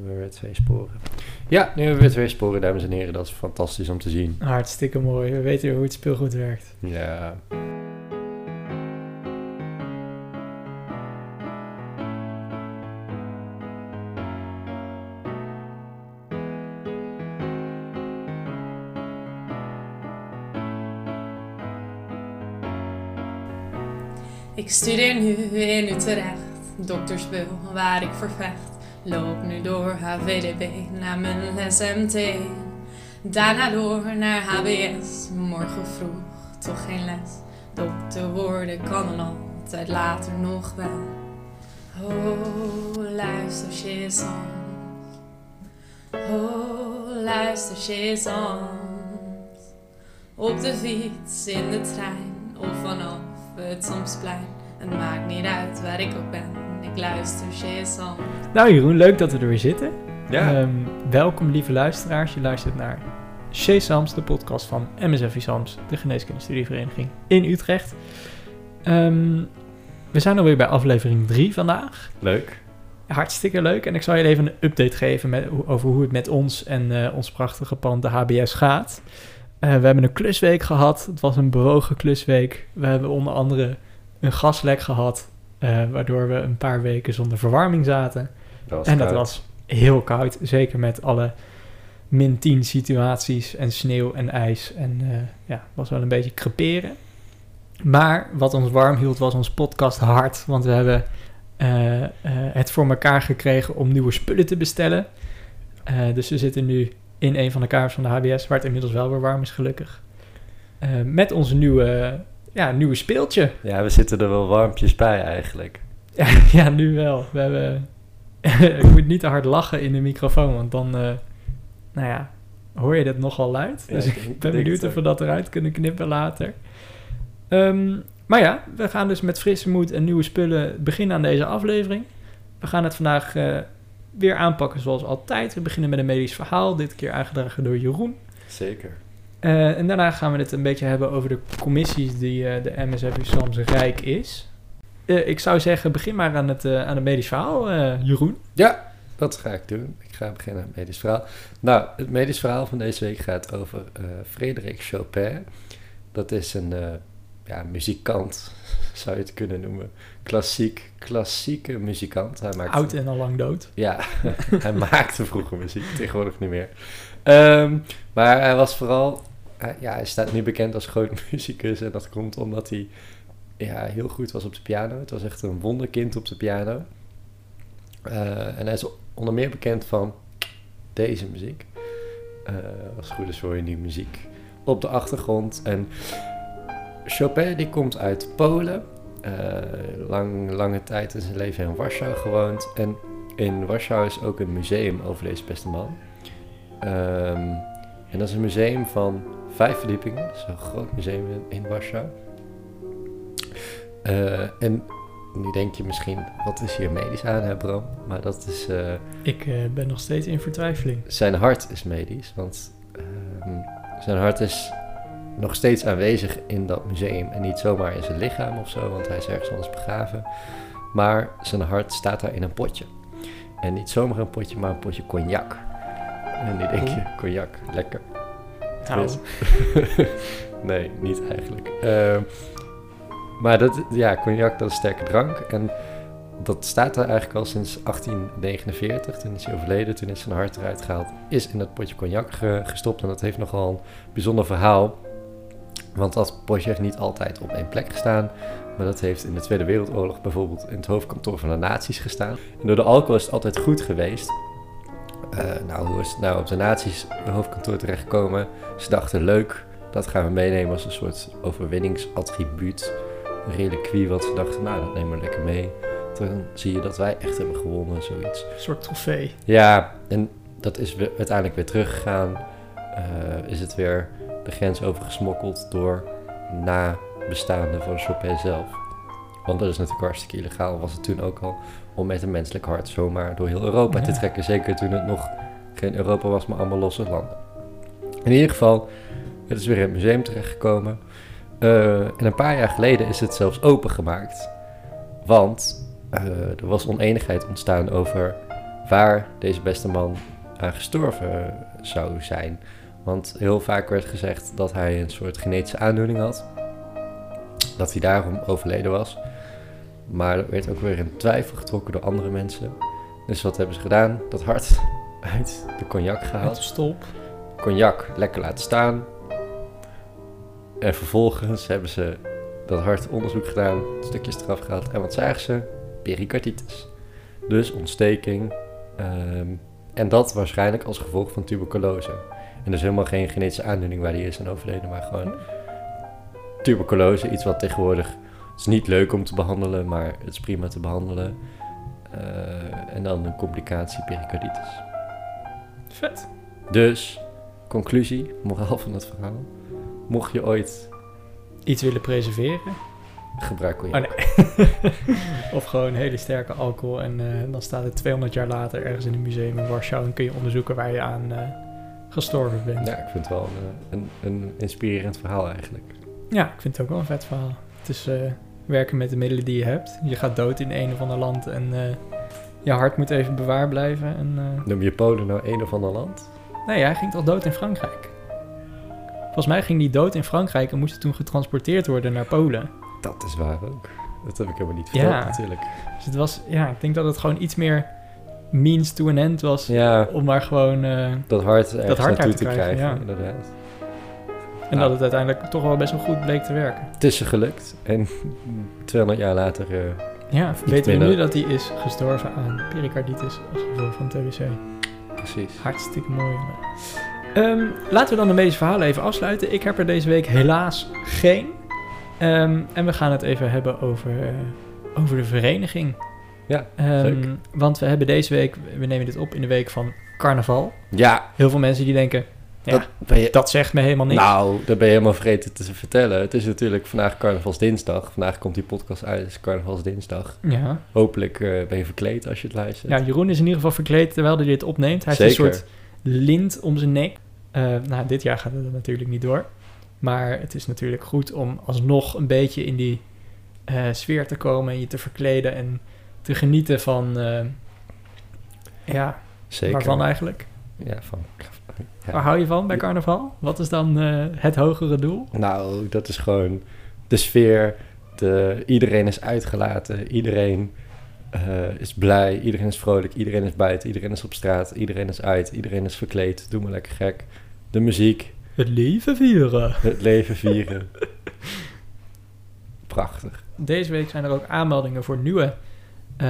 hebben we weer twee sporen. Ja, nu hebben we weer twee sporen, dames en heren. Dat is fantastisch om te zien. Hartstikke mooi. We weten weer hoe het speelgoed werkt. Ja. Ik studeer nu in Utrecht, doktersbul waar ik vervecht. Loop nu door HVDB naar mijn SMT. Daarna door naar HBS, morgen vroeg toch geen les. Dokter worden kan dan altijd later nog wel. Oh, luister Shizans. Oh, luister. Op de fiets, in de trein of vanaf het Samsplein. Het maakt niet uit waar ik ook ben, ik luister Shizans. Nou Jeroen, leuk dat we er weer zitten. Ja. Ehm, welkom lieve luisteraars. Je luistert naar Chez Sams, de podcast van MSF Sams, de geneeskunde studievereniging in Utrecht. Ehm, we zijn alweer bij aflevering 3 vandaag. Leuk. Hartstikke leuk. En ik zal je even een update geven met, over hoe het met ons en eh, ons prachtige pand, de HBS, gaat. Eh, we hebben een klusweek gehad. Het was een bewogen klusweek. We hebben onder andere een gaslek gehad, eh, waardoor we een paar weken zonder verwarming zaten. Dat en dat koud. was heel koud, zeker met alle min 10 situaties en sneeuw en ijs. En eh ja, was wel een beetje creperen. Maar wat ons warm hield was ons podcast hard, want we hebben eh, eh, het voor elkaar gekregen om nieuwe spullen te bestellen. Eh, dus we zitten nu in een van de kamers van de HBS, waar het inmiddels wel weer warm is gelukkig. Eh, met onze nieuwe, ja, nieuwe speeltje. Ja, we zitten er wel warmpjes bij eigenlijk. Ja, ja, nu wel. We hebben. ik moet niet te hard lachen in de microfoon, want dan. eh, nou ja, hoor je dat nogal luid. Ja, dus ik ben benieuwd of we dat eruit kunnen knippen later. Ehm, maar ja, we gaan dus met frisse moed en nieuwe spullen beginnen aan deze aflevering. We gaan het vandaag eh, weer aanpakken zoals altijd. We beginnen met een medisch verhaal, dit keer aangedragen door Jeroen. Zeker. Eh, en daarna gaan we het een beetje hebben over de commissies die eh, de MSF Sams rijk is. Eh, ik zou zeggen, begin maar aan het, aan het medisch verhaal, Jeroen. Ja, dat ga ik doen. Ik ga beginnen met het medisch verhaal. Nou, het medisch verhaal van deze week gaat over Frederik Chopin. Dat is een ja, muzikant, zou je het kunnen noemen. Klassiek, klassieke muzikant. Hij maakt, Oud en al lang dood. Ja, hij maakte vroeger muziek, tegenwoordig niet meer. Ehm, maar hij was vooral, ja, hij staat nu bekend als groot muzikus. En dat komt omdat hij ja, heel goed was op de piano. Het was echt een wonderkind op de piano. Eh, en hij is onder meer bekend van deze muziek. Eh, als het goed is je muziek op de achtergrond. En Chopin die komt uit Polen. Eh, lang, lange tijd in zijn leven in Warschau gewoond. En in Warschau is ook een museum over deze beste man. Ehm, en dat is een museum van vijf verdiepingen. Dat is een groot museum in, Warschau. Eh, en nu denk je misschien, wat is hier medisch aan, hè Bram? Maar dat is, eh, Ik eh, ben nog steeds in vertwijfeling. zijn hart is medisch. Want ehm, zijn hart is nog steeds aanwezig in dat museum. En niet zomaar in zijn lichaam of zo, want hij is ergens anders begraven. Maar zijn hart staat daar in een potje. En niet zomaar een potje, maar een potje cognac. En nu denk je, cognac, lekker. Yes. nee, niet eigenlijk. Ehm, maar dat, ja, cognac, dat is sterke drank. En dat staat er eigenlijk al sinds 1849. Toen is hij overleden, toen is zijn hart eruit gehaald. Is in dat potje cognac ge- gestopt. En dat heeft nogal een bijzonder verhaal. Want dat potje heeft niet altijd op één plek gestaan. Maar dat heeft in de Tweede Wereldoorlog bijvoorbeeld in het hoofdkantoor van de nazi's gestaan. En door de alcohol is het altijd goed geweest. Eh, nou, hoe is het nou op de nazi's hoofdkantoor terechtgekomen? Ze dachten, leuk, dat gaan we meenemen als een soort overwinningsattribuut. Een reliquie wat ze dachten, nou, dat nemen we lekker mee. Dan zie je dat wij echt hebben gewonnen, zoiets. een soort trofee. Ja, en dat is weer, uiteindelijk weer teruggegaan. Eh, is het weer de grens overgesmokkeld door nabestaanden van Chopin zelf. Want dat is natuurlijk hartstikke illegaal, was het toen ook al, om met een menselijk hart zomaar door heel Europa te trekken. Zeker toen het nog geen Europa was, maar allemaal losse landen. In ieder geval, het is weer in het museum terechtgekomen. Eh, en een paar jaar geleden is het zelfs opengemaakt. Want eh, er was oneenigheid ontstaan over waar deze beste man aan gestorven zou zijn. Want heel vaak werd gezegd dat hij een soort genetische aandoening had. Dat hij daarom overleden was. Maar er werd ook weer in twijfel getrokken door andere mensen. Dus wat hebben ze gedaan? Dat hart uit de cognac gehaald. de stop. Cognac lekker laten staan. En vervolgens hebben ze dat hart onderzoek gedaan, stukjes eraf gehaald. En wat zagen ze? Pericarditis. Dus ontsteking. ehm, en dat waarschijnlijk als gevolg van tuberculose. En dus helemaal geen genetische aandoening waar die is aan overleden, maar gewoon tuberculose. Iets wat tegenwoordig is niet leuk om te behandelen, maar het is prima te behandelen. Eh, en dan een complicatie pericarditis. Vet. Dus, conclusie, moraal van het verhaal. Mocht je ooit Iets willen preserveren. gebruik cognac. Oh nee. of gewoon hele sterke alcohol. En eh, dan staat het 200 jaar later ergens in een museum in Warschau. En kun je onderzoeken waar je aan eh, gestorven bent. Ja, ik vind het wel een, een, een inspirerend verhaal eigenlijk. Ja, ik vind het ook wel een vet verhaal. Het is werken met de middelen die je hebt. Je gaat dood in een of ander land en eh, je hart moet even bewaard blijven. En, eh, Noem je Polen nou een of ander land? nee, hij ging toch dood in Frankrijk? Volgens mij ging hij dood in Frankrijk en moest hij toen getransporteerd worden naar Polen. Dat is waar ook. Dat heb ik helemaal niet verteld Ja. natuurlijk. Dus het was, ja, ik denk dat het gewoon iets meer means to an end was. Ja, Om maar gewoon, eh, dat hart ergens hart naartoe uit te te krijgen, krijgen, ja. inderdaad. En Nou. dat het uiteindelijk toch wel best wel goed bleek te werken. Het is gelukt. En 200 jaar later... eh, Ja, weten we nu dat hij is gestorven aan pericarditis als gevolg van TBC. precies. Hartstikke mooi. Ehm, laten we dan de medische verhalen even afsluiten. Ik heb er deze week helaas geen. Ehm, en we gaan het even hebben over, eh, over de vereniging. Ja, leuk. want we hebben deze week, we nemen dit op in de week van carnaval. Ja, Heel veel mensen die denken, ja, dat ben je... dat zegt me helemaal niks. Nou, dat ben je helemaal vergeten te vertellen. Het is natuurlijk vandaag carnavalsdinsdag. Vandaag komt die podcast uit, het is carnavalsdinsdag. Ja. Hopelijk eh, ben je verkleed als je het luistert. ja, Jeroen is in ieder geval verkleed terwijl hij dit opneemt. Hij heeft een soort lint om zijn nek. Eh, nou, dit jaar gaat het natuurlijk niet door. Maar het is natuurlijk goed om alsnog een beetje in die eh, sfeer te komen en je te verkleden en te genieten van, eh, ja, Zeker. waarvan eigenlijk? Ja, van... Waar hou je van bij carnaval? Wat is dan eh, het hogere doel? Nou, dat is gewoon de sfeer. De, iedereen is uitgelaten. Iedereen eh, is blij. Iedereen is vrolijk. Iedereen is buiten. Iedereen is op straat. Iedereen is uit. Iedereen is verkleed. Doe maar lekker gek. De muziek. Het leven vieren. Het leven vieren. Prachtig. Deze week zijn er ook aanmeldingen voor nieuwe eh,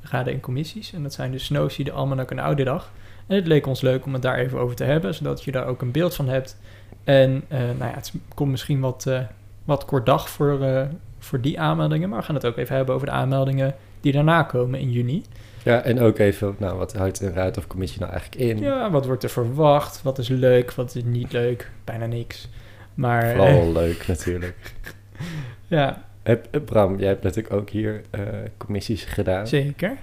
raden en commissies. En dat zijn dus Snowsy, de Almanak en Oude Dag. En het leek ons leuk om het daar even over te hebben, zodat je daar ook een beeld van hebt. En eh, nou ja, het komt misschien wat, eh, wat kort dag voor, eh, voor die aanmeldingen. Maar we gaan het ook even hebben over de aanmeldingen die daarna komen in juni. Ja, en ook even, nou, wat houdt een raad of commissie nou eigenlijk in? Ja, wat wordt er verwacht? Wat is leuk? Wat is niet leuk? Bijna niks. Maar Vooral leuk natuurlijk. ja, Heb, Bram, jij hebt natuurlijk ook hier commissies gedaan. zeker.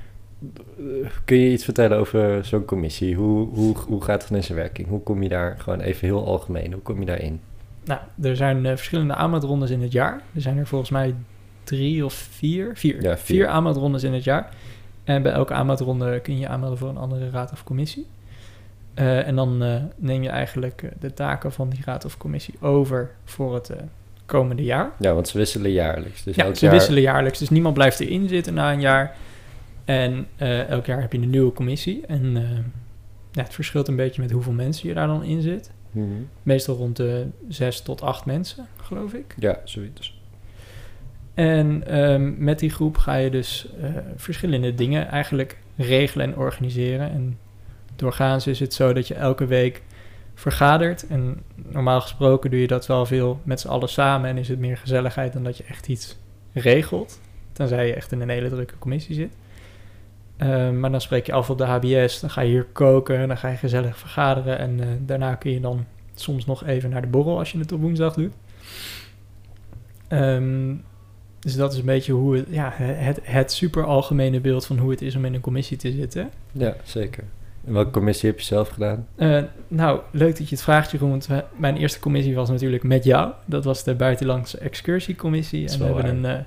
Kun je iets vertellen over zo'n commissie? Hoe, hoe, hoe gaat het in zijn werking? Hoe kom je daar gewoon even heel algemeen? Hoe kom je daarin? Nou, er zijn eh, verschillende aanmeldrondes in het jaar. Er zijn er volgens mij drie of vier. Vier, Ja, vier. aanmeldrondes in het jaar. En bij elke aanmeldronde kun je je aanmelden voor een andere raad of commissie. Eh, en dan eh, neem je eigenlijk de taken van die raad of commissie over voor het komende jaar. Ja, want ze wisselen jaarlijks. Dus ja, ze jaar- wisselen jaarlijks, dus niemand blijft erin zitten na een jaar. En eh, elk jaar heb je een nieuwe commissie. En eh, ja, het verschilt een beetje met hoeveel mensen je daar dan in zit. Mhm. Meestal rond de zes tot acht mensen, geloof ik. Ja, zoiets. En ehm, met die groep ga je dus eh, verschillende dingen eigenlijk regelen en organiseren. En doorgaans is het zo dat je elke week vergadert. En normaal gesproken doe je dat wel veel met z'n allen samen. En is het meer gezelligheid dan dat je echt iets regelt. Tenzij je echt in een hele drukke commissie zit. Ehm, maar dan spreek je af op de HBS. Dan ga je hier koken. Dan ga je gezellig vergaderen. En eh, daarna kun je dan soms nog even naar de borrel als je het op woensdag doet. Ehm, dus dat is een beetje hoe het, ja, het, het super algemene beeld van hoe het is om in een commissie te zitten. Ja, zeker. En welke commissie heb je zelf gedaan? Eh, nou, leuk dat je het vraagt, Jeroen. Want mijn eerste commissie was natuurlijk met jou. Dat was de buitenlandse excursiecommissie. En we hebben een eh,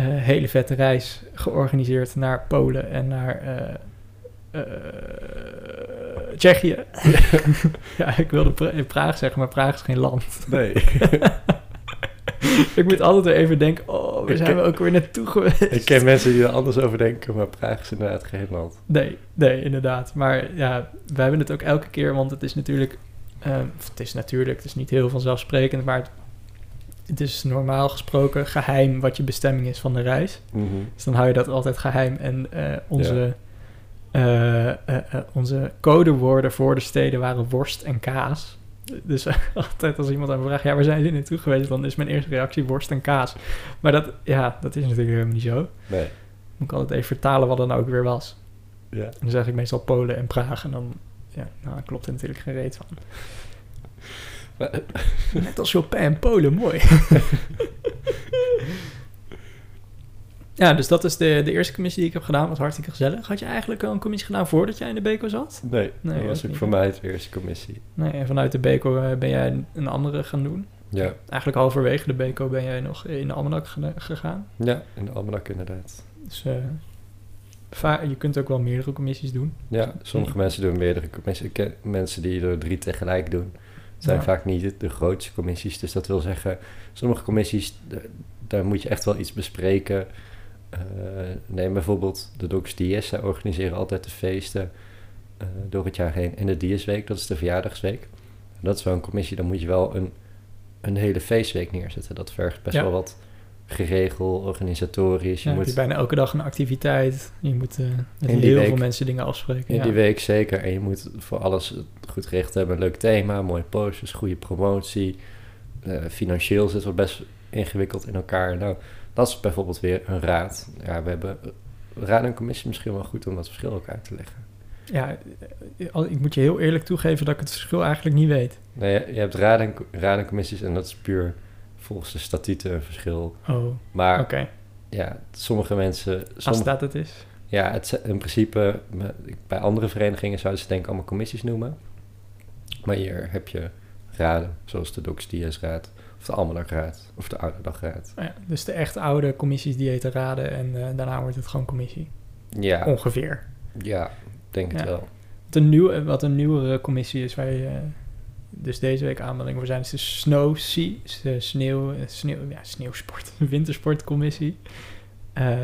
hele vette reis georganiseerd naar Polen en naar eh, eh, Tsjechië. ja, ik wilde pra- Praag zeggen, maar Praag is geen land. Nee. ik moet altijd weer even denken, oh, waar zijn ken- we ook weer naartoe geweest? ik ken mensen die er anders over denken, maar Praag is inderdaad geen land. Nee, nee, inderdaad. Maar ja, we hebben het ook elke keer, want het is natuurlijk... eh, of het is natuurlijk, het is niet heel vanzelfsprekend, maar het, het is normaal gesproken geheim wat je bestemming is van de reis. Mhm. Dus dan hou je dat altijd geheim. En eh, onze, eh, eh, onze codewoorden voor de steden waren worst en kaas. Dus altijd als iemand aan me vraagt, ja, waar zijn jullie naartoe geweest? Dan is mijn eerste reactie worst en kaas. Maar dat, ja, dat is natuurlijk helemaal niet zo. Nee. Moet ik altijd even vertalen wat dan ook weer was. Ja. Dan zeg ik meestal Polen en Praag. En dan, ja, nou, klopt er natuurlijk geen reet van. Maar, Net als Chopin en Polen, mooi. ja, dus dat is de, de eerste commissie die ik heb gedaan. Was hartstikke gezellig. Had je eigenlijk al een commissie gedaan voordat jij in de Beco zat? nee, Nee, dat was ook voor mij de eerste commissie. Nee, en vanuit de Beco eh, ben jij een andere gaan doen. Ja. Eigenlijk halverwege de Beco ben jij nog in de Almanak ge- gegaan. Ja, in de almanak inderdaad. Dus eh, je kunt ook wel meerdere commissies doen. Ja, sommige mensen doen meerdere commissies. Ik ken mensen die er drie tegelijk doen. Het zijn Ja. vaak niet de, grootste commissies. Dus dat wil zeggen, sommige commissies, daar moet je echt wel iets bespreken. Eh, neem bijvoorbeeld de Docs Dies. Zij organiseren altijd de feesten eh, door het jaar heen. En de Diesweek, dat is de verjaardagsweek. En dat is wel een commissie, dan moet je wel een, een hele feestweek neerzetten. Dat vergt best Ja. wel wat geregel, organisatorisch. Je Ja, moet je bijna elke dag een activiteit. Je moet eh, met heel veel mensen dingen afspreken. In ja. die week zeker. En je moet voor alles goed geregeld hebben. Een leuk thema, mooie posters, goede promotie. Eh, financieel zit het best ingewikkeld in elkaar. Nou, dat is bijvoorbeeld weer een raad. Ja, we hebben raad en commissie misschien wel goed om dat verschil ook uit te leggen. Ja, eh, ik moet je heel eerlijk toegeven dat ik het verschil eigenlijk niet weet. Nee, je, je hebt raad en, raad en commissies en dat is puur volgens de statuten een verschil. Oh. Maar ja, sommige mensen... Als dat het is. Ja, het, in principe, bij andere verenigingen zouden ze denk ik allemaal commissies noemen. Maar hier heb je raden, zoals de Docs DS-raad, of de Almanakraad, of de Ouderdagraad. Oh Ja, dus de echt oude commissies die heten raden en eh, daarna wordt het gewoon commissie. Ja, Ongeveer. ja, denk het Ja. wel. Wat een, nieuw, wat een nieuwere commissie is waar je eh, dus deze week aanmeldingen voor zijn, is de Snow Sea, de sneeuw, eh, sneeuw, ja, sneeuwsport, wintersportcommissie. Eh,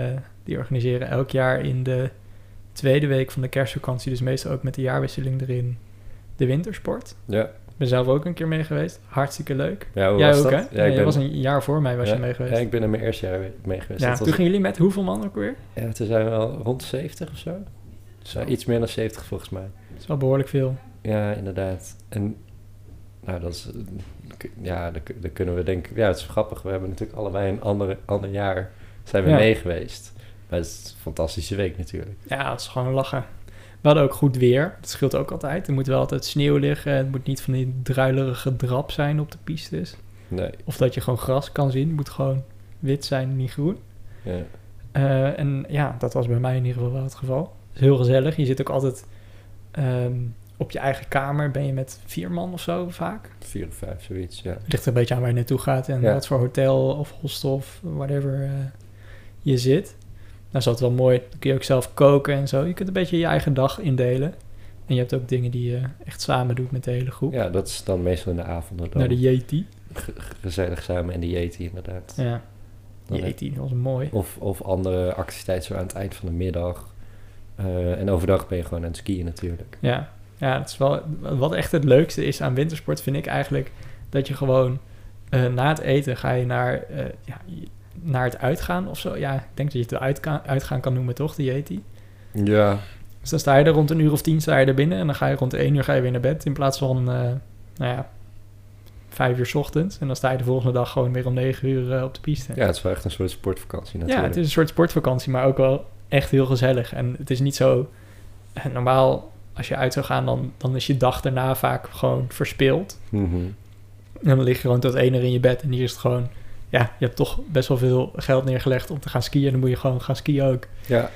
die organiseren elk jaar in de tweede week van de kerstvakantie, dus meestal ook met de jaarwisseling erin, de wintersport. Ja, Ik ben zelf ook een keer mee geweest. Hartstikke leuk. ja hoe Jij was ook, dat? hè? Ja, ik ben, was een jaar voor mij was ja, je mee geweest. Ja, ik ben er mijn eerste jaar mee geweest. Ja, Dat toen was- gingen jullie met hoeveel man ook weer? ja, toen zijn we al rond 70 of zo. Zo, Ja, iets meer dan 70 volgens mij. dat is wel behoorlijk veel. Ja, inderdaad. En nou, dat is, eh, ja, daar, daar kunnen we denken, ja, het is grappig. We hebben natuurlijk allebei een andere, ander jaar zijn we Ja. mee geweest. Maar het is een fantastische week natuurlijk. Ja, dat is gewoon lachen. We hadden ook goed weer. Dat scheelt ook altijd. Er moet wel altijd sneeuw liggen. Het moet niet van die druilerige drap zijn op de pistes. Nee, Of dat je gewoon gras kan zien. Het moet gewoon wit zijn, niet groen. ja. Eh, en ja, dat was bij mij in ieder geval wel het geval. Het is heel gezellig. Je zit ook altijd ehm, op je eigen kamer. Ben je met vier man of zo vaak. vier of vijf, zoiets, ja. ligt er een beetje aan waar je naartoe gaat en Ja. wat voor hotel of hostel of whatever eh, je zit. Nou is dat wel mooi. Dan kun je ook zelf koken en zo. Je kunt een beetje je eigen dag indelen. En je hebt ook dingen die je echt samen doet met de hele groep. Ja, dat is dan meestal in de avonden dan Naar de Yeti. ge- gezellig samen in de Yeti inderdaad. Ja, Dan Yeti, dat was mooi. Of, of andere activiteiten zo aan het eind van de middag. Eh, en overdag ben je gewoon aan het skiën natuurlijk. Ja. Ja, dat is wel wat echt het leukste is aan wintersport vind ik eigenlijk dat je gewoon eh, na het eten ga je naar, eh, ja, naar het uitgaan of zo. Ja, ik denk dat je het uitka- uitgaan kan noemen toch, de Yeti. Ja. Dus dan sta je er rond een uur of tien sta je er binnen en dan ga je rond één uur ga je weer naar bed in plaats van, eh, nou ja, vijf uur 's ochtends. En dan sta je de volgende dag gewoon weer om negen uur op de piste. ja, het is wel echt een soort sportvakantie Ja, natuurlijk. het is een soort sportvakantie, maar ook wel echt heel gezellig. En het is niet zo... Normaal, als je uit zou gaan, dan, dan is je dag daarna vaak gewoon verspeeld. Mhm. En dan lig je gewoon tot één uur in je bed. En hier is het gewoon... Ja, je hebt toch best wel veel geld neergelegd om te gaan skiën. Dan moet je gewoon gaan skiën ook. Ja,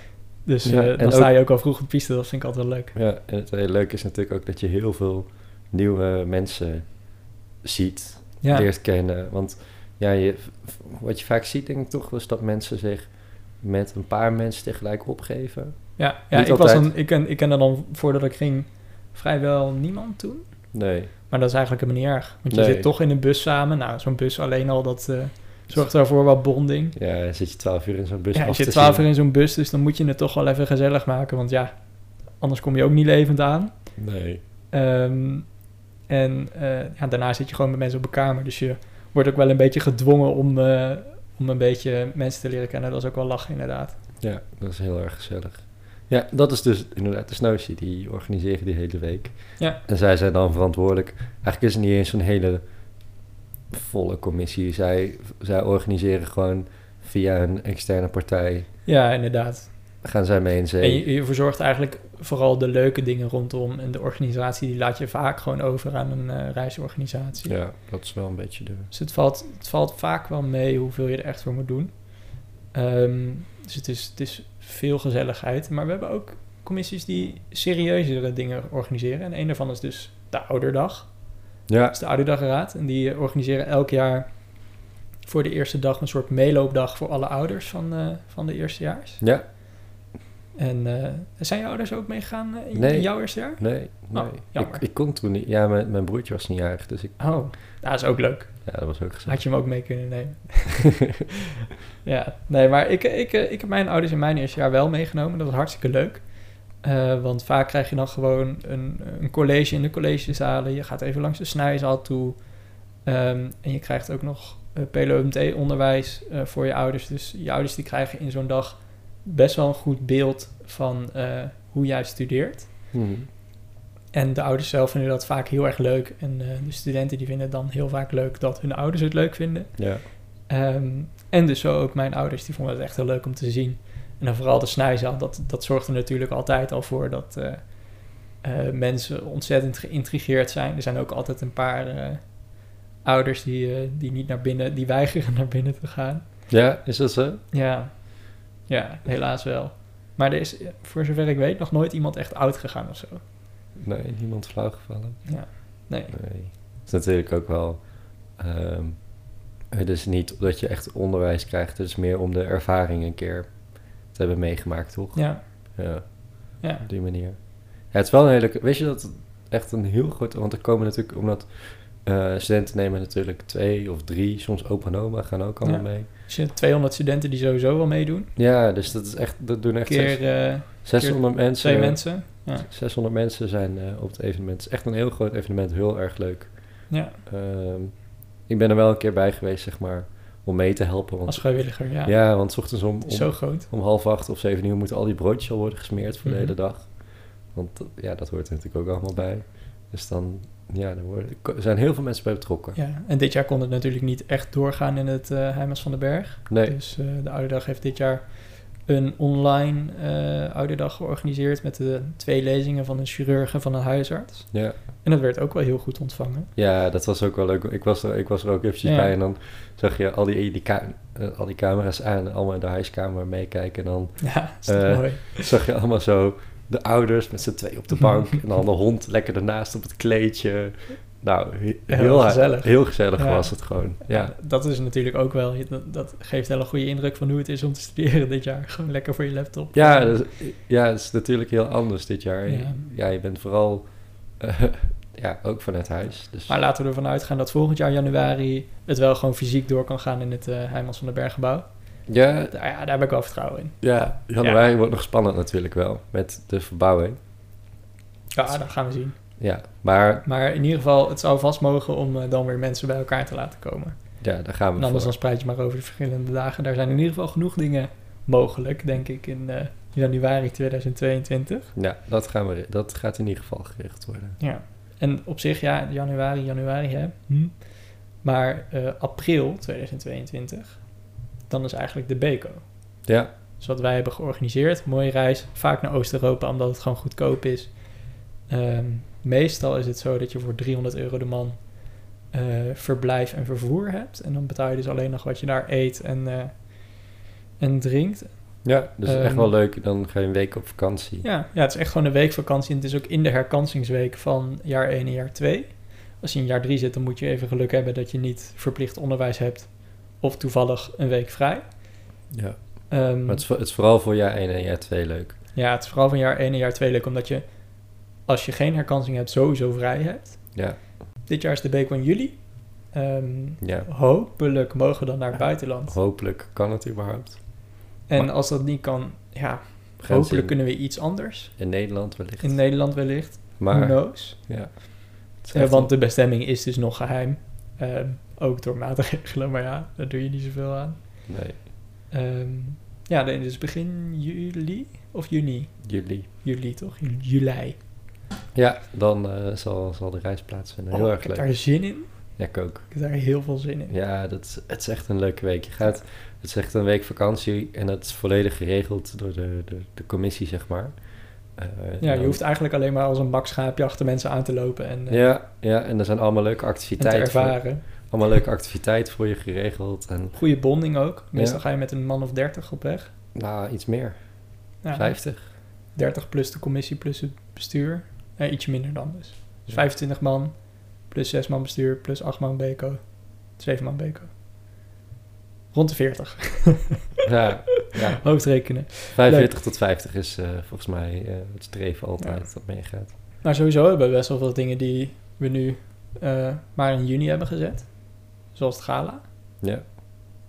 Dus Ja, eh, dan sta je ook al vroeg op de piste. Dat vind ik altijd wel leuk. ja, en het hele leuke is natuurlijk ook dat je heel veel nieuwe mensen ziet, Ja, leert kennen. Want ja, je, wat je vaak ziet denk ik toch, is dat mensen zich met een paar mensen tegelijk opgeven. Ja, ja Niet ik, was ik, ken, ik kende dan voordat ik ging vrijwel niemand toen. Nee. Maar dat is eigenlijk helemaal niet erg. Want je Nee. zit toch in een bus samen. Nou, zo'n bus alleen al, dat eh, zorgt daarvoor wat bonding. Ja, dan zit je twaalf uur in zo'n bus Ja, je zit twaalf uur in zo'n bus, dus dan moet je het toch wel even gezellig maken. Want ja, anders kom je ook niet levend aan. Nee. Ehm, en eh, ja, daarna zit je gewoon met mensen op een kamer. Dus je wordt ook wel een beetje gedwongen om, eh, om een beetje mensen te leren kennen. Dat is ook wel lachen, inderdaad. Ja, dat is heel erg gezellig. Ja, dat is dus inderdaad de Snowshoe. Die organiseren die hele week. Ja. En zij zijn dan verantwoordelijk. Eigenlijk is het niet eens zo'n hele volle commissie. Zij, zij organiseren gewoon via een externe partij. Ja, inderdaad. Gaan zij mee in zee. En je, je verzorgt eigenlijk vooral de leuke dingen rondom. En de organisatie die laat je vaak gewoon over aan een eh, reisorganisatie. Ja, dat is wel een beetje de... Dus het valt, het valt vaak wel mee hoeveel je er echt voor moet doen. Ehm, dus het is, het is veel gezelligheid. Maar we hebben ook commissies die serieuzere dingen organiseren. En een daarvan is dus de Ouderdag. Ja, Dat is de Ouderdageraad. En die organiseren elk jaar voor de eerste dag een soort meeloopdag voor alle ouders van, eh, van de eerstejaars. ja, En eh, zijn je ouders ook meegegaan eh, in, Nee. in jouw eerste jaar? nee, nee. Oh, jammer. ik, ik kon toen niet... Ja, mijn, mijn broertje was niet jarig, dus ik... Oh, dat is ook leuk. Ja, dat was ook gezellig. Had je hem ook mee kunnen nemen. ja, nee, maar ik, ik, eh, ik heb mijn ouders in mijn eerste jaar wel meegenomen. Dat was hartstikke leuk. Want vaak krijg je dan gewoon een, een college in de collegezalen. Je gaat even langs de snijzaal toe. Ehm, en je krijgt ook nog uh, PLOMT-onderwijs voor je ouders. Dus je ouders die krijgen in zo'n dag best wel een goed beeld van eh, hoe jij studeert. Mhm. En de ouders zelf vinden dat vaak heel erg leuk. En eh, de studenten die vinden het dan heel vaak leuk dat hun ouders het leuk vinden. Ja, Ehm, en dus zo ook mijn ouders, die vonden het echt heel leuk om te zien. En dan vooral de snijzaal, dat, dat zorgt er natuurlijk altijd al voor dat eh, mensen ontzettend geïntrigeerd zijn. Er zijn ook altijd een paar ouders die, die niet naar binnen, die weigeren naar binnen te gaan. ja is dat zo? Ja, ja helaas wel. Maar er is, voor zover ik weet, nog nooit iemand echt oud gegaan of zo. Nee, niemand flauw gevallen. Ja, nee. Nee. Het is natuurlijk ook wel... ehm, het is niet dat je echt onderwijs krijgt. Het is meer om de ervaring een keer te hebben meegemaakt, toch? Ja, Ja, ja. op die manier. Ja, het is wel een hele... Weet je dat echt een heel groot... Want er komen natuurlijk... Omdat eh, studenten nemen natuurlijk twee of drie, soms opa en oma gaan ook allemaal Ja. mee. Dus je hebt 200 studenten die sowieso wel meedoen. Ja, dus dat is echt... Dat doen echt Keer zes- eh, 600 mensen. twee mensen. Ja. 600 mensen zijn eh, op het evenement. Het is echt een heel groot evenement, heel erg leuk. ja, Ehm, ik ben er wel een keer bij geweest, zeg maar, om mee te helpen. Want, als vrijwilliger, ja. ja. want 's ochtends om, om, zo groot. om half acht of zeven uur moeten al die broodjes al worden gesmeerd voor Mhm. de hele dag. Want ja, dat hoort er natuurlijk ook allemaal bij. Dus dan, ja, er, worden, er zijn heel veel mensen bij betrokken. Ja, en dit jaar kon het natuurlijk niet echt doorgaan in het Heimans van den Berg. Nee, Dus eh, de Ouderdag heeft dit jaar een online eh Ouderdag georganiseerd met de twee lezingen van een chirurg en van een huisarts. ja. En dat werd ook wel heel goed ontvangen. ja, dat was ook wel leuk. Ik was er, ik was er ook eventjes Ja. bij en dan zag je al die, die, al die camera's aan, allemaal in de huiskamer meekijken. En dan Ja, is Eh, mooi. zag je allemaal zo de ouders met z'n twee op de bank en dan de hond lekker ernaast op het kleedje. Nou, he- Heel heel, gezellig. Heel gezellig Ja. was het gewoon. Ja, Dat is natuurlijk ook wel, dat, geeft wel een goede indruk van hoe het is om te studeren dit jaar. Gewoon lekker voor je laptop. ja, dat is, ja, het is natuurlijk heel anders dit jaar. Ja. Ja, je bent vooral eh, ja, ook vanuit huis. Dus, Maar laten we ervan uitgaan dat volgend jaar januari het wel gewoon fysiek door kan gaan in het Heimans van den Berggebouw. Ja, Daar, ja, daar heb ik wel vertrouwen in. ja, januari wordt nog spannend natuurlijk wel met de verbouwing. Ja, dat gaan we zien. Ja, maar Maar in ieder geval, het zou vast mogen om eh, dan weer mensen bij elkaar te laten komen. ja, daar gaan we En anders dan spreid je maar over de verschillende dagen. Daar zijn in ieder geval genoeg dingen mogelijk, denk ik, in eh, januari 2022. Ja, dat, gaan we, dat gaat in ieder geval geregeld worden. Ja. En op zich, ja, januari, januari, hè. Hm. Maar eh, april 2022, dan is eigenlijk de BECO. Ja, Dus wat wij hebben georganiseerd, mooie reis, vaak naar Oost-Europa, omdat het gewoon goedkoop is. Ehm, meestal is het zo dat je voor 300 euro de man eh, verblijf en vervoer hebt. En dan betaal je dus alleen nog wat je daar eet en, eh, en drinkt. ja dus echt Ehm, wel leuk. Dan ga je een week op vakantie. Ja, ja, het is echt gewoon een week vakantie. En het is ook in de herkansingsweek van jaar 1 en jaar 2. Als je in jaar 3 zit, dan moet je even geluk hebben dat je niet verplicht onderwijs hebt. Of toevallig een week vrij. Ja. Ehm, Maar het is, het is vooral voor jaar 1 en jaar 2 leuk. Ja, het is vooral van jaar 1 en jaar 2 leuk, omdat je, als je geen herkansing hebt, sowieso vrij hebt. Ja, Dit jaar is de Beco in juli. Ehm, ja. hopelijk mogen we dan naar het buitenland. Hopelijk kan het überhaupt. En Maar- als dat niet kan, ja, hopelijk kunnen we iets anders. In Nederland wellicht. In Nederland wellicht. Who maar, knows? ja. Eh, want de bestemming is dus nog geheim. Ehm, ook door maatregelen, maar ja, daar doe je niet zoveel aan. Nee, Ehm, ja, dan dus begin juli of juni? juli. Juli toch? Ju- Juli. Ja, dan eh, zal, zal de reis plaatsvinden. Heel Oh, erg ik heb leuk. daar zin in. Ja, ik ook. Ik heb daar heel veel zin in. Ja, dat is, het is echt een leuke week. Je gaat, het is echt een week vakantie en dat is volledig geregeld door de, de, de commissie, zeg maar. Eh, Ja, je dan- hoeft eigenlijk alleen maar als een bakschaapje achter mensen aan te lopen en, eh, Ja, ja, en er zijn allemaal leuke en te activiteiten. Voor, allemaal leuke activiteiten voor je geregeld. En Goede bonding ook. Meestal Ja. ga je met een man of 30 op weg. nou, iets meer. Ja, 50. 30 plus de commissie plus het bestuur. Eh, ietsje minder dan dus. Dus Ja. 25 man plus 6 man bestuur plus 8 man beco. 7 man beco. Rond de 40. Ja, ja. Hoofdrekenen. 45 tot 50 is eh, volgens mij eh, het streven altijd dat meegaat. Maar sowieso hebben we best wel veel dingen die we nu eh, maar in juni hebben gezet. Zoals het gala. Ja.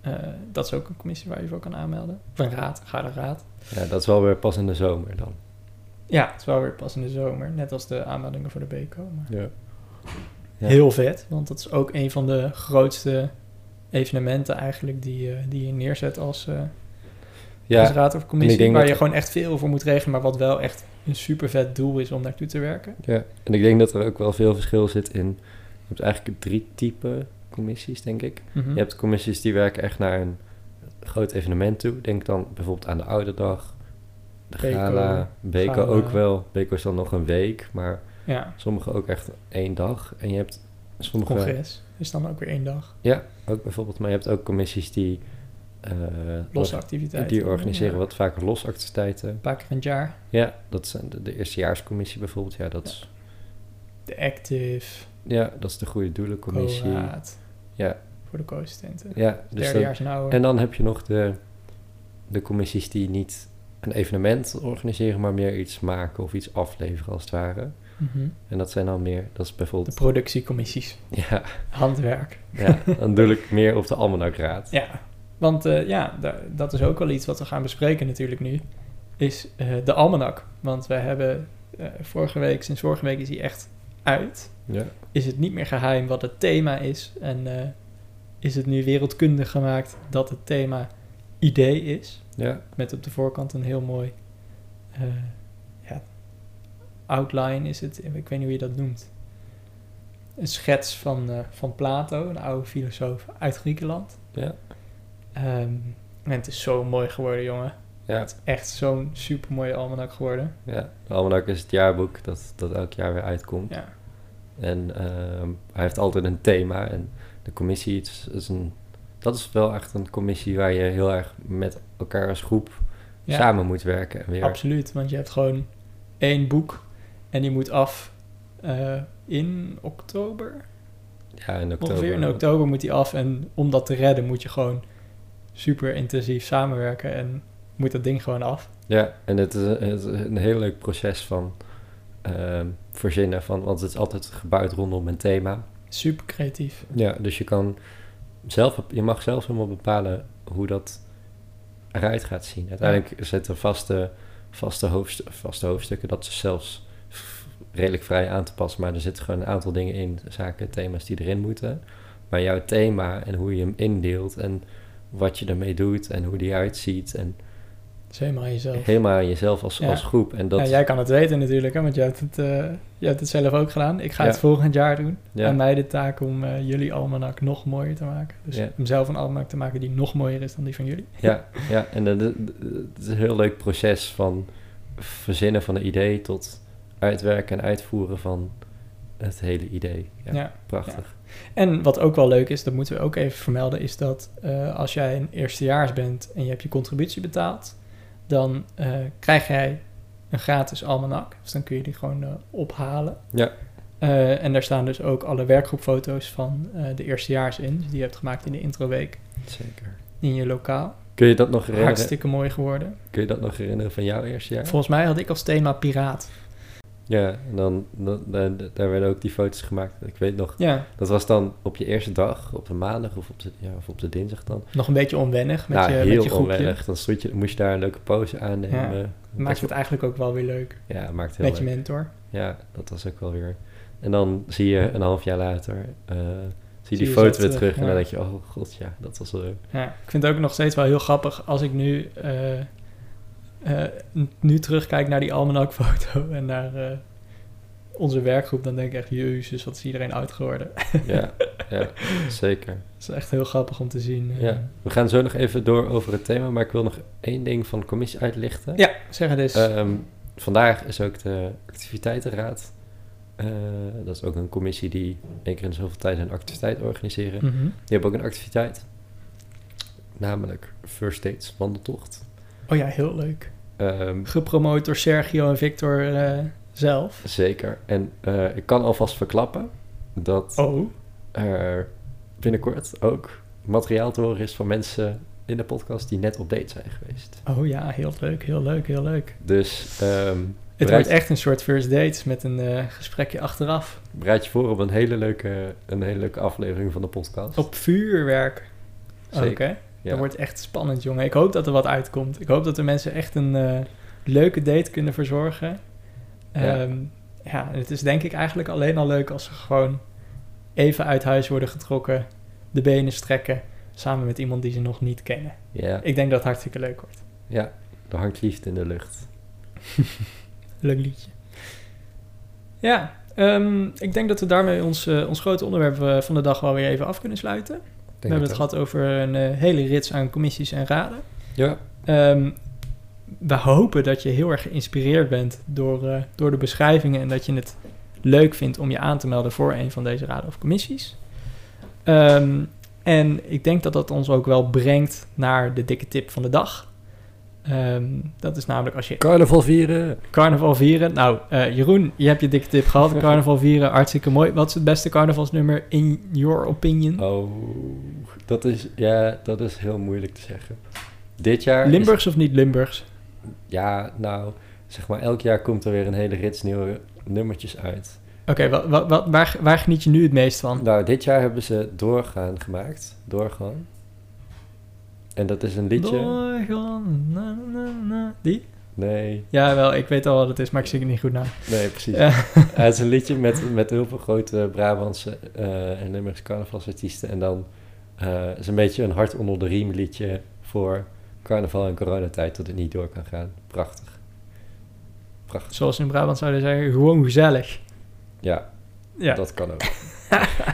Eh, dat is ook een commissie waar je voor kan aanmelden. Of een raad, ga de raad. ja, dat is wel weer pas in de zomer dan. Ja, het is wel weer pas in de zomer. Net als de aanmeldingen voor de BECO. Maar Ja. Ja. Heel vet, want dat is ook een van de grootste evenementen eigenlijk die, die je neerzet als, eh als Ja, raad of commissie. Waar je gewoon echt veel voor moet regelen, maar wat wel echt een super vet doel is om naartoe te werken. ja, en ik denk dat er ook wel veel verschil zit in... Je hebt eigenlijk drie typen commissies, denk ik. Mhm. Je hebt commissies die werken echt naar een groot evenement toe. Denk dan bijvoorbeeld aan de Ouderdag, de Beco, Gala, Gala. ook wel. Beco is dan nog een week, maar Ja, sommige ook echt één dag. En je hebt sommige... congres is dan ook weer één dag. Ja, ook bijvoorbeeld. Maar je hebt ook commissies die... eh, Losse activiteiten. Die organiseren Ja. wat vaker losactiviteiten. Een paar keer in het jaar. Ja, dat zijn de, de eerstejaarscommissie bijvoorbeeld. Ja, dat is, De Active, ja, dat is de goede doelencommissie. co-raad Ja, voor de co-assistenten. ja dus Derdejaars en dan heb je nog de, de commissies die niet een evenement organiseren, maar meer iets maken of iets afleveren als het ware. Mhm. En dat zijn dan meer, dat is De bijvoorbeeld, productiecommissies. ja, Handwerk. ja dan doe ik meer op de almanakraad. Ja, want eh, ja, da- dat is ook wel iets wat we gaan bespreken natuurlijk nu. Is eh, de almanak. Want we hebben eh, vorige week, sinds vorige week is hij echt uit. Ja, Is het niet meer geheim wat het thema is. En is het nu wereldkundig gemaakt dat het thema idee is. ja, Met op de voorkant een heel mooi ja, outline is het. Ik weet niet hoe je dat noemt. Een schets van, van Plato, een oude filosoof uit Griekenland. ja, Ehm, en het is zo mooi geworden, jongen. ja, Het is echt zo'n super mooie almanak geworden. ja. De almanak is het jaarboek dat, dat elk jaar weer uitkomt. Ja, En ehm, hij heeft altijd een thema. En de commissie het is, is een. Dat is wel echt een commissie waar je heel erg met elkaar als groep ja samen moet werken. En weer. absoluut. Want je hebt gewoon één boek en die moet af eh, in oktober. Ja, in oktober. Ongeveer in oktober moet die af. En om dat te redden moet je gewoon super intensief samenwerken en moet dat ding gewoon af. Ja, en het is, een- het is een heel leuk proces van ehm, verzinnen. Van, want het is altijd gebouwd rondom een thema. Super creatief. Ja, dus je kan zelf, je mag zelf helemaal bepalen hoe dat eruit gaat zien. Uiteindelijk zitten vaste, vaste, hoofdstu- vaste hoofdstukken, dat is zelfs redelijk vrij aan te passen, maar er zitten gewoon een aantal dingen in, zaken, thema's die erin moeten. Maar jouw thema en hoe je hem indeelt en wat je ermee doet en hoe die uitziet en is helemaal aan jezelf. helemaal aan jezelf als, Ja. als groep. En dat, Ja, jij kan het weten natuurlijk, hè, want jij hebt, het, eh, jij hebt het zelf ook gedaan. Ik ga Ja. het volgend jaar doen. Aan mij de taak om eh, jullie almanak nog mooier te maken. Dus om zelf een almanak te maken die nog mooier is dan die van jullie. Ja, ja en het is een heel leuk proces van verzinnen van een idee tot uitwerken en uitvoeren van het hele idee. Ja, Ja. prachtig. En wat ook wel leuk is, dat moeten we ook even vermelden, is dat eh, als jij een eerstejaars bent en je hebt je contributie betaald, dan eh, krijg jij een gratis almanak. Dus dan kun je die gewoon eh, ophalen. Ja. En daar staan dus ook alle werkgroepfoto's van de eerstejaars in, dus die je hebt gemaakt in de introweek Zeker. in je lokaal. Kun je dat nog herinneren? Hartstikke mooi geworden. Kun je dat nog herinneren van jouw eerste jaar? Volgens mij had ik als thema piraat. Ja, en dan, dan, dan- daar werden ook die foto's gemaakt. Ik weet nog, Ja, dat was dan op je eerste dag, op de maandag of op de, ja, of op de dinsdag dan. nog een beetje onwennig met, nou, je, heel met je onwennig. Dan stond je, moest je daar een leuke pose aannemen. Ja, Dat Maakt het eigenlijk ook wel weer leuk. Ja, maakt heel Met je leuk. mentor. Ja, dat was ook wel weer. En dan zie je een half jaar later, eh, zie je die je foto weer terug. En dan denk je, oh god, ja, dat was leuk. Ja, ik vind het ook nog steeds wel heel grappig als ik nu, eh, nu terugkijk naar die almanakfoto en naar eh, onze werkgroep. Dan denk ik echt, jezus, wat is iedereen oud geworden. Ja, ja zeker. Het is echt heel grappig om te zien. eh. Ja. We gaan zo nog even door over het thema, maar ik wil nog één ding van de commissie uitlichten. ja zeg het eens. Ehm, vandaag is ook de activiteitenraad. Eh, dat is ook een commissie die één keer in zoveel tijd een activiteit organiseren. Mhm. Die hebben ook een activiteit, namelijk First Dates wandeltocht. Oh ja, heel leuk. Ehm, Gepromoot door Sergio en Victor eh, zelf. zeker. En eh, ik kan alvast verklappen dat Oh, er binnenkort ook materiaal te horen is van mensen in de podcast die net op date zijn geweest. oh ja, heel leuk, heel leuk, heel leuk. Dus ehm, Het wordt echt een soort first date met een eh, gesprekje achteraf. bereid je voor op een hele, leuke, een hele leuke aflevering van de podcast. Op vuurwerk. Zeker, hè? Ja. Dat wordt echt spannend, jongen. Ik hoop dat er wat uitkomt. Ik hoop dat de mensen echt een eh, leuke date kunnen verzorgen. Ja. Ehm, ja, het is denk ik eigenlijk alleen al leuk als ze gewoon even uit huis worden getrokken, de benen strekken, samen met iemand die ze nog niet kennen. Ja, Ik denk dat het hartstikke leuk wordt. ja, er hangt liefde in de lucht. Leuk liedje. Ja, ehm, ik denk dat we daarmee ons, eh, ons grote onderwerp eh, van de dag wel weer even af kunnen sluiten. We hebben het gehad over een eh, hele rits aan commissies en raden. Ja, Ehm, we hopen dat je heel erg geïnspireerd bent door, eh, door de beschrijvingen en dat je het leuk vindt om je aan te melden voor een van deze raden of commissies. Ehm, en ik denk dat dat ons ook wel brengt naar de dikke tip van de dag. Ehm, dat is namelijk als je carnaval vieren. carnaval vieren. Nou, eh, Jeroen, je hebt je dikke tip gehad. Carnaval vieren, hartstikke mooi. Wat is het beste carnavalsnummer in your opinion? Oh, dat is, ja, dat is heel moeilijk te zeggen. Dit jaar... is- Limburgs of niet Limburgs? ja, nou, zeg maar, elk jaar komt er weer een hele rits nieuwe nummertjes uit. Oké, wat, waar, waar geniet je nu het meest van? Nou, dit jaar hebben ze Doorgaan gemaakt. Doorgaan. En dat is een liedje... Doorgaan, na, na, na. Die? Nee, Ja, wel, ik weet al wat het is, maar ik zing het niet goed na. nee, precies. Ja. het is een liedje met, met heel veel grote Brabantse eh, en Limburgse carnavalsartiesten. En dan eh is een beetje een hart onder de riem liedje voor carnaval en coronatijd, dat het niet door kan gaan. Prachtig. Prachtig. Zoals in Brabant zouden zeggen, gewoon gezellig. Ja, Ja. dat kan ook.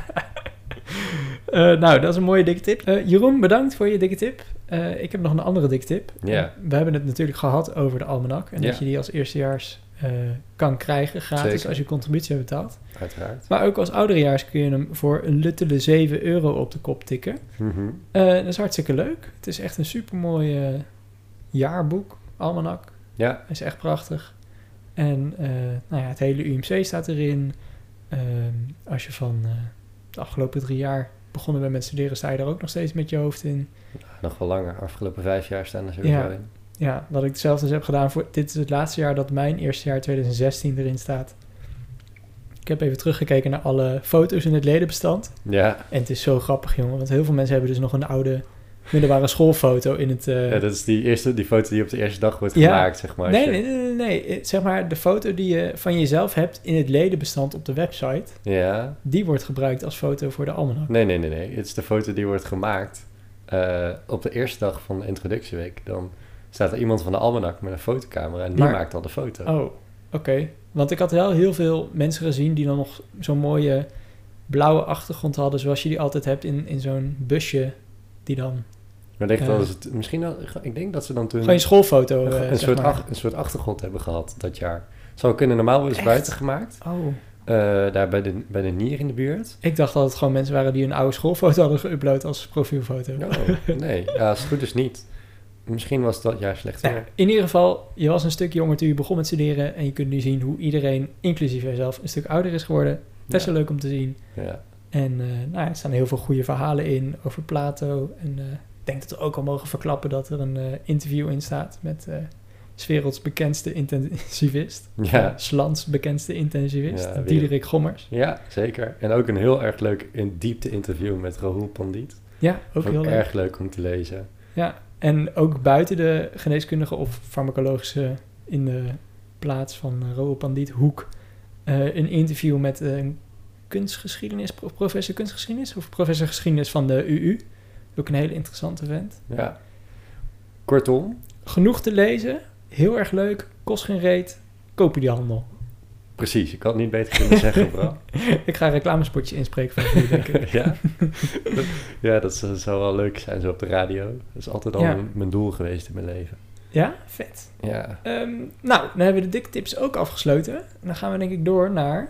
Eh, nou, dat is een mooie dikke tip. Eh, Jeroen, bedankt voor je dikke tip. Eh, ik heb nog een andere dikke tip. Ja. We hebben het natuurlijk gehad over de almanak. En Ja. dat je die als eerstejaars kan krijgen, gratis, Zeker. als je contributie hebt betaald. Uiteraard. Maar ook als ouderejaars kun je hem voor een luttele 7 euro op de kop tikken. Mhm. Dat is hartstikke leuk. Het is echt een supermooi eh, jaarboek, almanak. Ja, is echt prachtig. En nou ja, het hele UMC staat erin. Ehm, als je van de afgelopen drie jaar begonnen bent met studeren, sta je daar ook nog steeds met je hoofd in. nog wel langer. Afgelopen vijf jaar staan er sowieso Ja. in. Ja, wat ik zelf dus heb gedaan voor... Dit is het laatste jaar dat mijn eerste jaar 2016 erin staat. Ik heb even teruggekeken naar alle foto's in het ledenbestand. Ja, En het is zo grappig, jongen. Want heel veel mensen hebben dus nog een oude middelbare schoolfoto in het... eh, ja, dat is die, eerste, die foto die op de eerste dag wordt Ja. gemaakt, zeg maar. nee, je- nee, nee, nee, nee. Zeg maar, de foto die je van jezelf hebt in het ledenbestand op de website... Ja, die wordt gebruikt als foto voor de almanak. nee, nee, nee, nee. Het is de foto die wordt gemaakt eh, op de eerste dag van de introductieweek. Dan staat er iemand van de almanak met een fotocamera en die Maar- maakt al de foto. Oh, oké. Want ik had wel heel veel mensen gezien die dan nog zo'n mooie blauwe achtergrond hadden... zoals je die altijd hebt in, in zo'n busje die dan... Maar ik denk Ja. dat het misschien al, ik denk dat ze dan toen Gewoon je schoolfoto, een, eh, een soort ach- een soort achtergrond hebben gehad dat jaar. Zou kunnen normaal worden Echt? buiten gemaakt. Oh, eh, daar bij de, bij de Nier in de buurt. ik dacht dat het gewoon mensen waren die een oude schoolfoto hadden geüpload als profielfoto. Oh, nee, ja, als het goed is niet. Misschien was dat jaar slecht Nou, weer. in ieder geval, je was een stuk jonger toen je begon met studeren... en je kunt nu zien hoe iedereen, inclusief jezelf, een stuk ouder is geworden. Best Ja. wel leuk om te zien. Ja. En eh, nou ja, er staan heel veel goede verhalen in over Plato en eh, denk dat we ook al mogen verklappen dat er een eh, interview in staat met eh 's werelds bekendste intensivist. Ja. Slans bekendste intensivist, Ja, Diederik Gommers. Ja, zeker. En ook een heel erg leuk in diepte interview met Rahul Pandit. Ja, ook heel leuk. erg leuk om te lezen. Ja, en ook buiten de geneeskundige of farmacologische in de plaats van Roel Pandit Hoek eh, een interview met eh, een kunstgeschiedenis, pro- professor kunstgeschiedenis of professor geschiedenis van de UU. Ook een hele interessante vent. Ja. Kortom, Genoeg te lezen, heel erg leuk, kost geen reet, koop je die handel. precies. Ik had het niet beter kunnen zeggen, bro. Ik ga een reclamespotje inspreken van jullie, denk ik. ja. ja, dat zou wel leuk zijn zo op de radio. Dat is altijd al Ja. mijn, doel geweest in mijn leven. Ja, vet. Ja. Ehm, nou, dan hebben we de dikke tips ook afgesloten. En dan gaan we denk ik door naar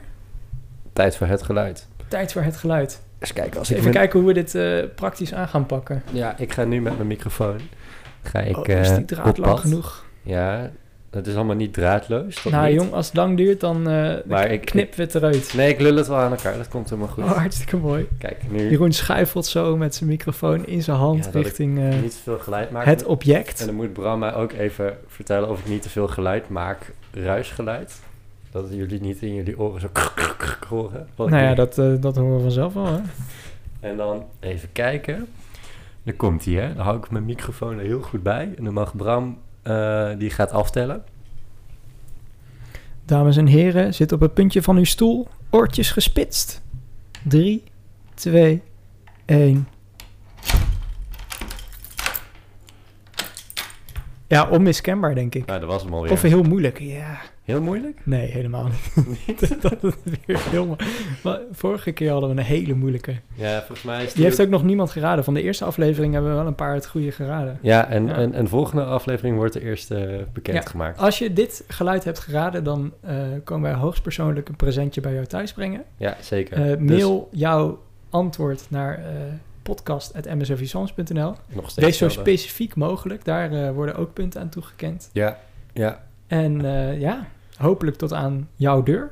Tijd voor het geluid. tijd voor het geluid. Eens kijken als Even ik... mijn- kijken hoe we dit eh, praktisch aan gaan pakken. Ja, ik ga nu met mijn microfoon. Ga ik oh, is eh, die draad op lang genoeg? Ja, het is allemaal niet draadloos. nou niet. jong, als het lang duurt, dan, eh Maar ik- knippen we het eruit. Nee, ik lul het wel aan elkaar. Dat komt helemaal goed. Oh, hartstikke mooi. Kijk, nu Jeroen schuifelt zo met zijn microfoon in zijn hand Ja, richting eh, niet te veel geluid maken. het object. En dan moet Bram mij ook even vertellen of ik niet te veel geluid maak. Ruisgeluid. Dat jullie niet in jullie oren zo horen. Nou ja, dat, eh, dat horen we vanzelf wel. Hè? En dan even kijken. Dan komt hij, hè. Dan hou ik mijn microfoon er heel goed bij. En dan mag Bram, eh, die gaat aftellen. Dames en heren, zit op het puntje van uw stoel, oortjes gespitst. 3, 2, 1. Ja, onmiskenbaar denk ik. Nou, dat was hem alweer. Of heel moeilijk. Ja, Heel moeilijk? nee, helemaal niet. dat is weer heel Maar Vorige keer hadden we een hele moeilijke. Ja, volgens mij is Die heeft ook nog niemand geraden. Van de eerste aflevering hebben we wel een paar het goede geraden. Ja, en, Ja. En, en volgende aflevering wordt de eerste bekendgemaakt. Als je dit geluid hebt geraden, dan eh, komen wij hoogstpersoonlijk een presentje bij jou thuis brengen. Ja, zeker. Eh, Dus mail jouw antwoord naar eh nog steeds Wees zo specifiek mogelijk. Daar eh, worden ook punten aan toegekend. Ja, ja, En eh, ja, hopelijk tot aan jouw deur.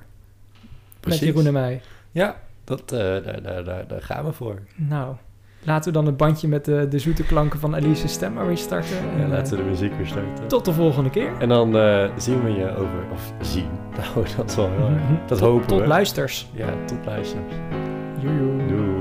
precies. Met Jeroen en mij. Ja, dat, eh, daar, daar, daar, daar gaan we voor. Nou, laten we dan het bandje met de, de zoete klanken van Alice's stem maar weer starten. En, Ja, eh, laten we de muziek weer starten. tot de volgende keer. En dan eh, zien we je over... Of zien. Nou, dat is wel heel erg. Dat Tot- hopen Tot we. luisters. Ja, tot luisteren. Joejoe. Doei.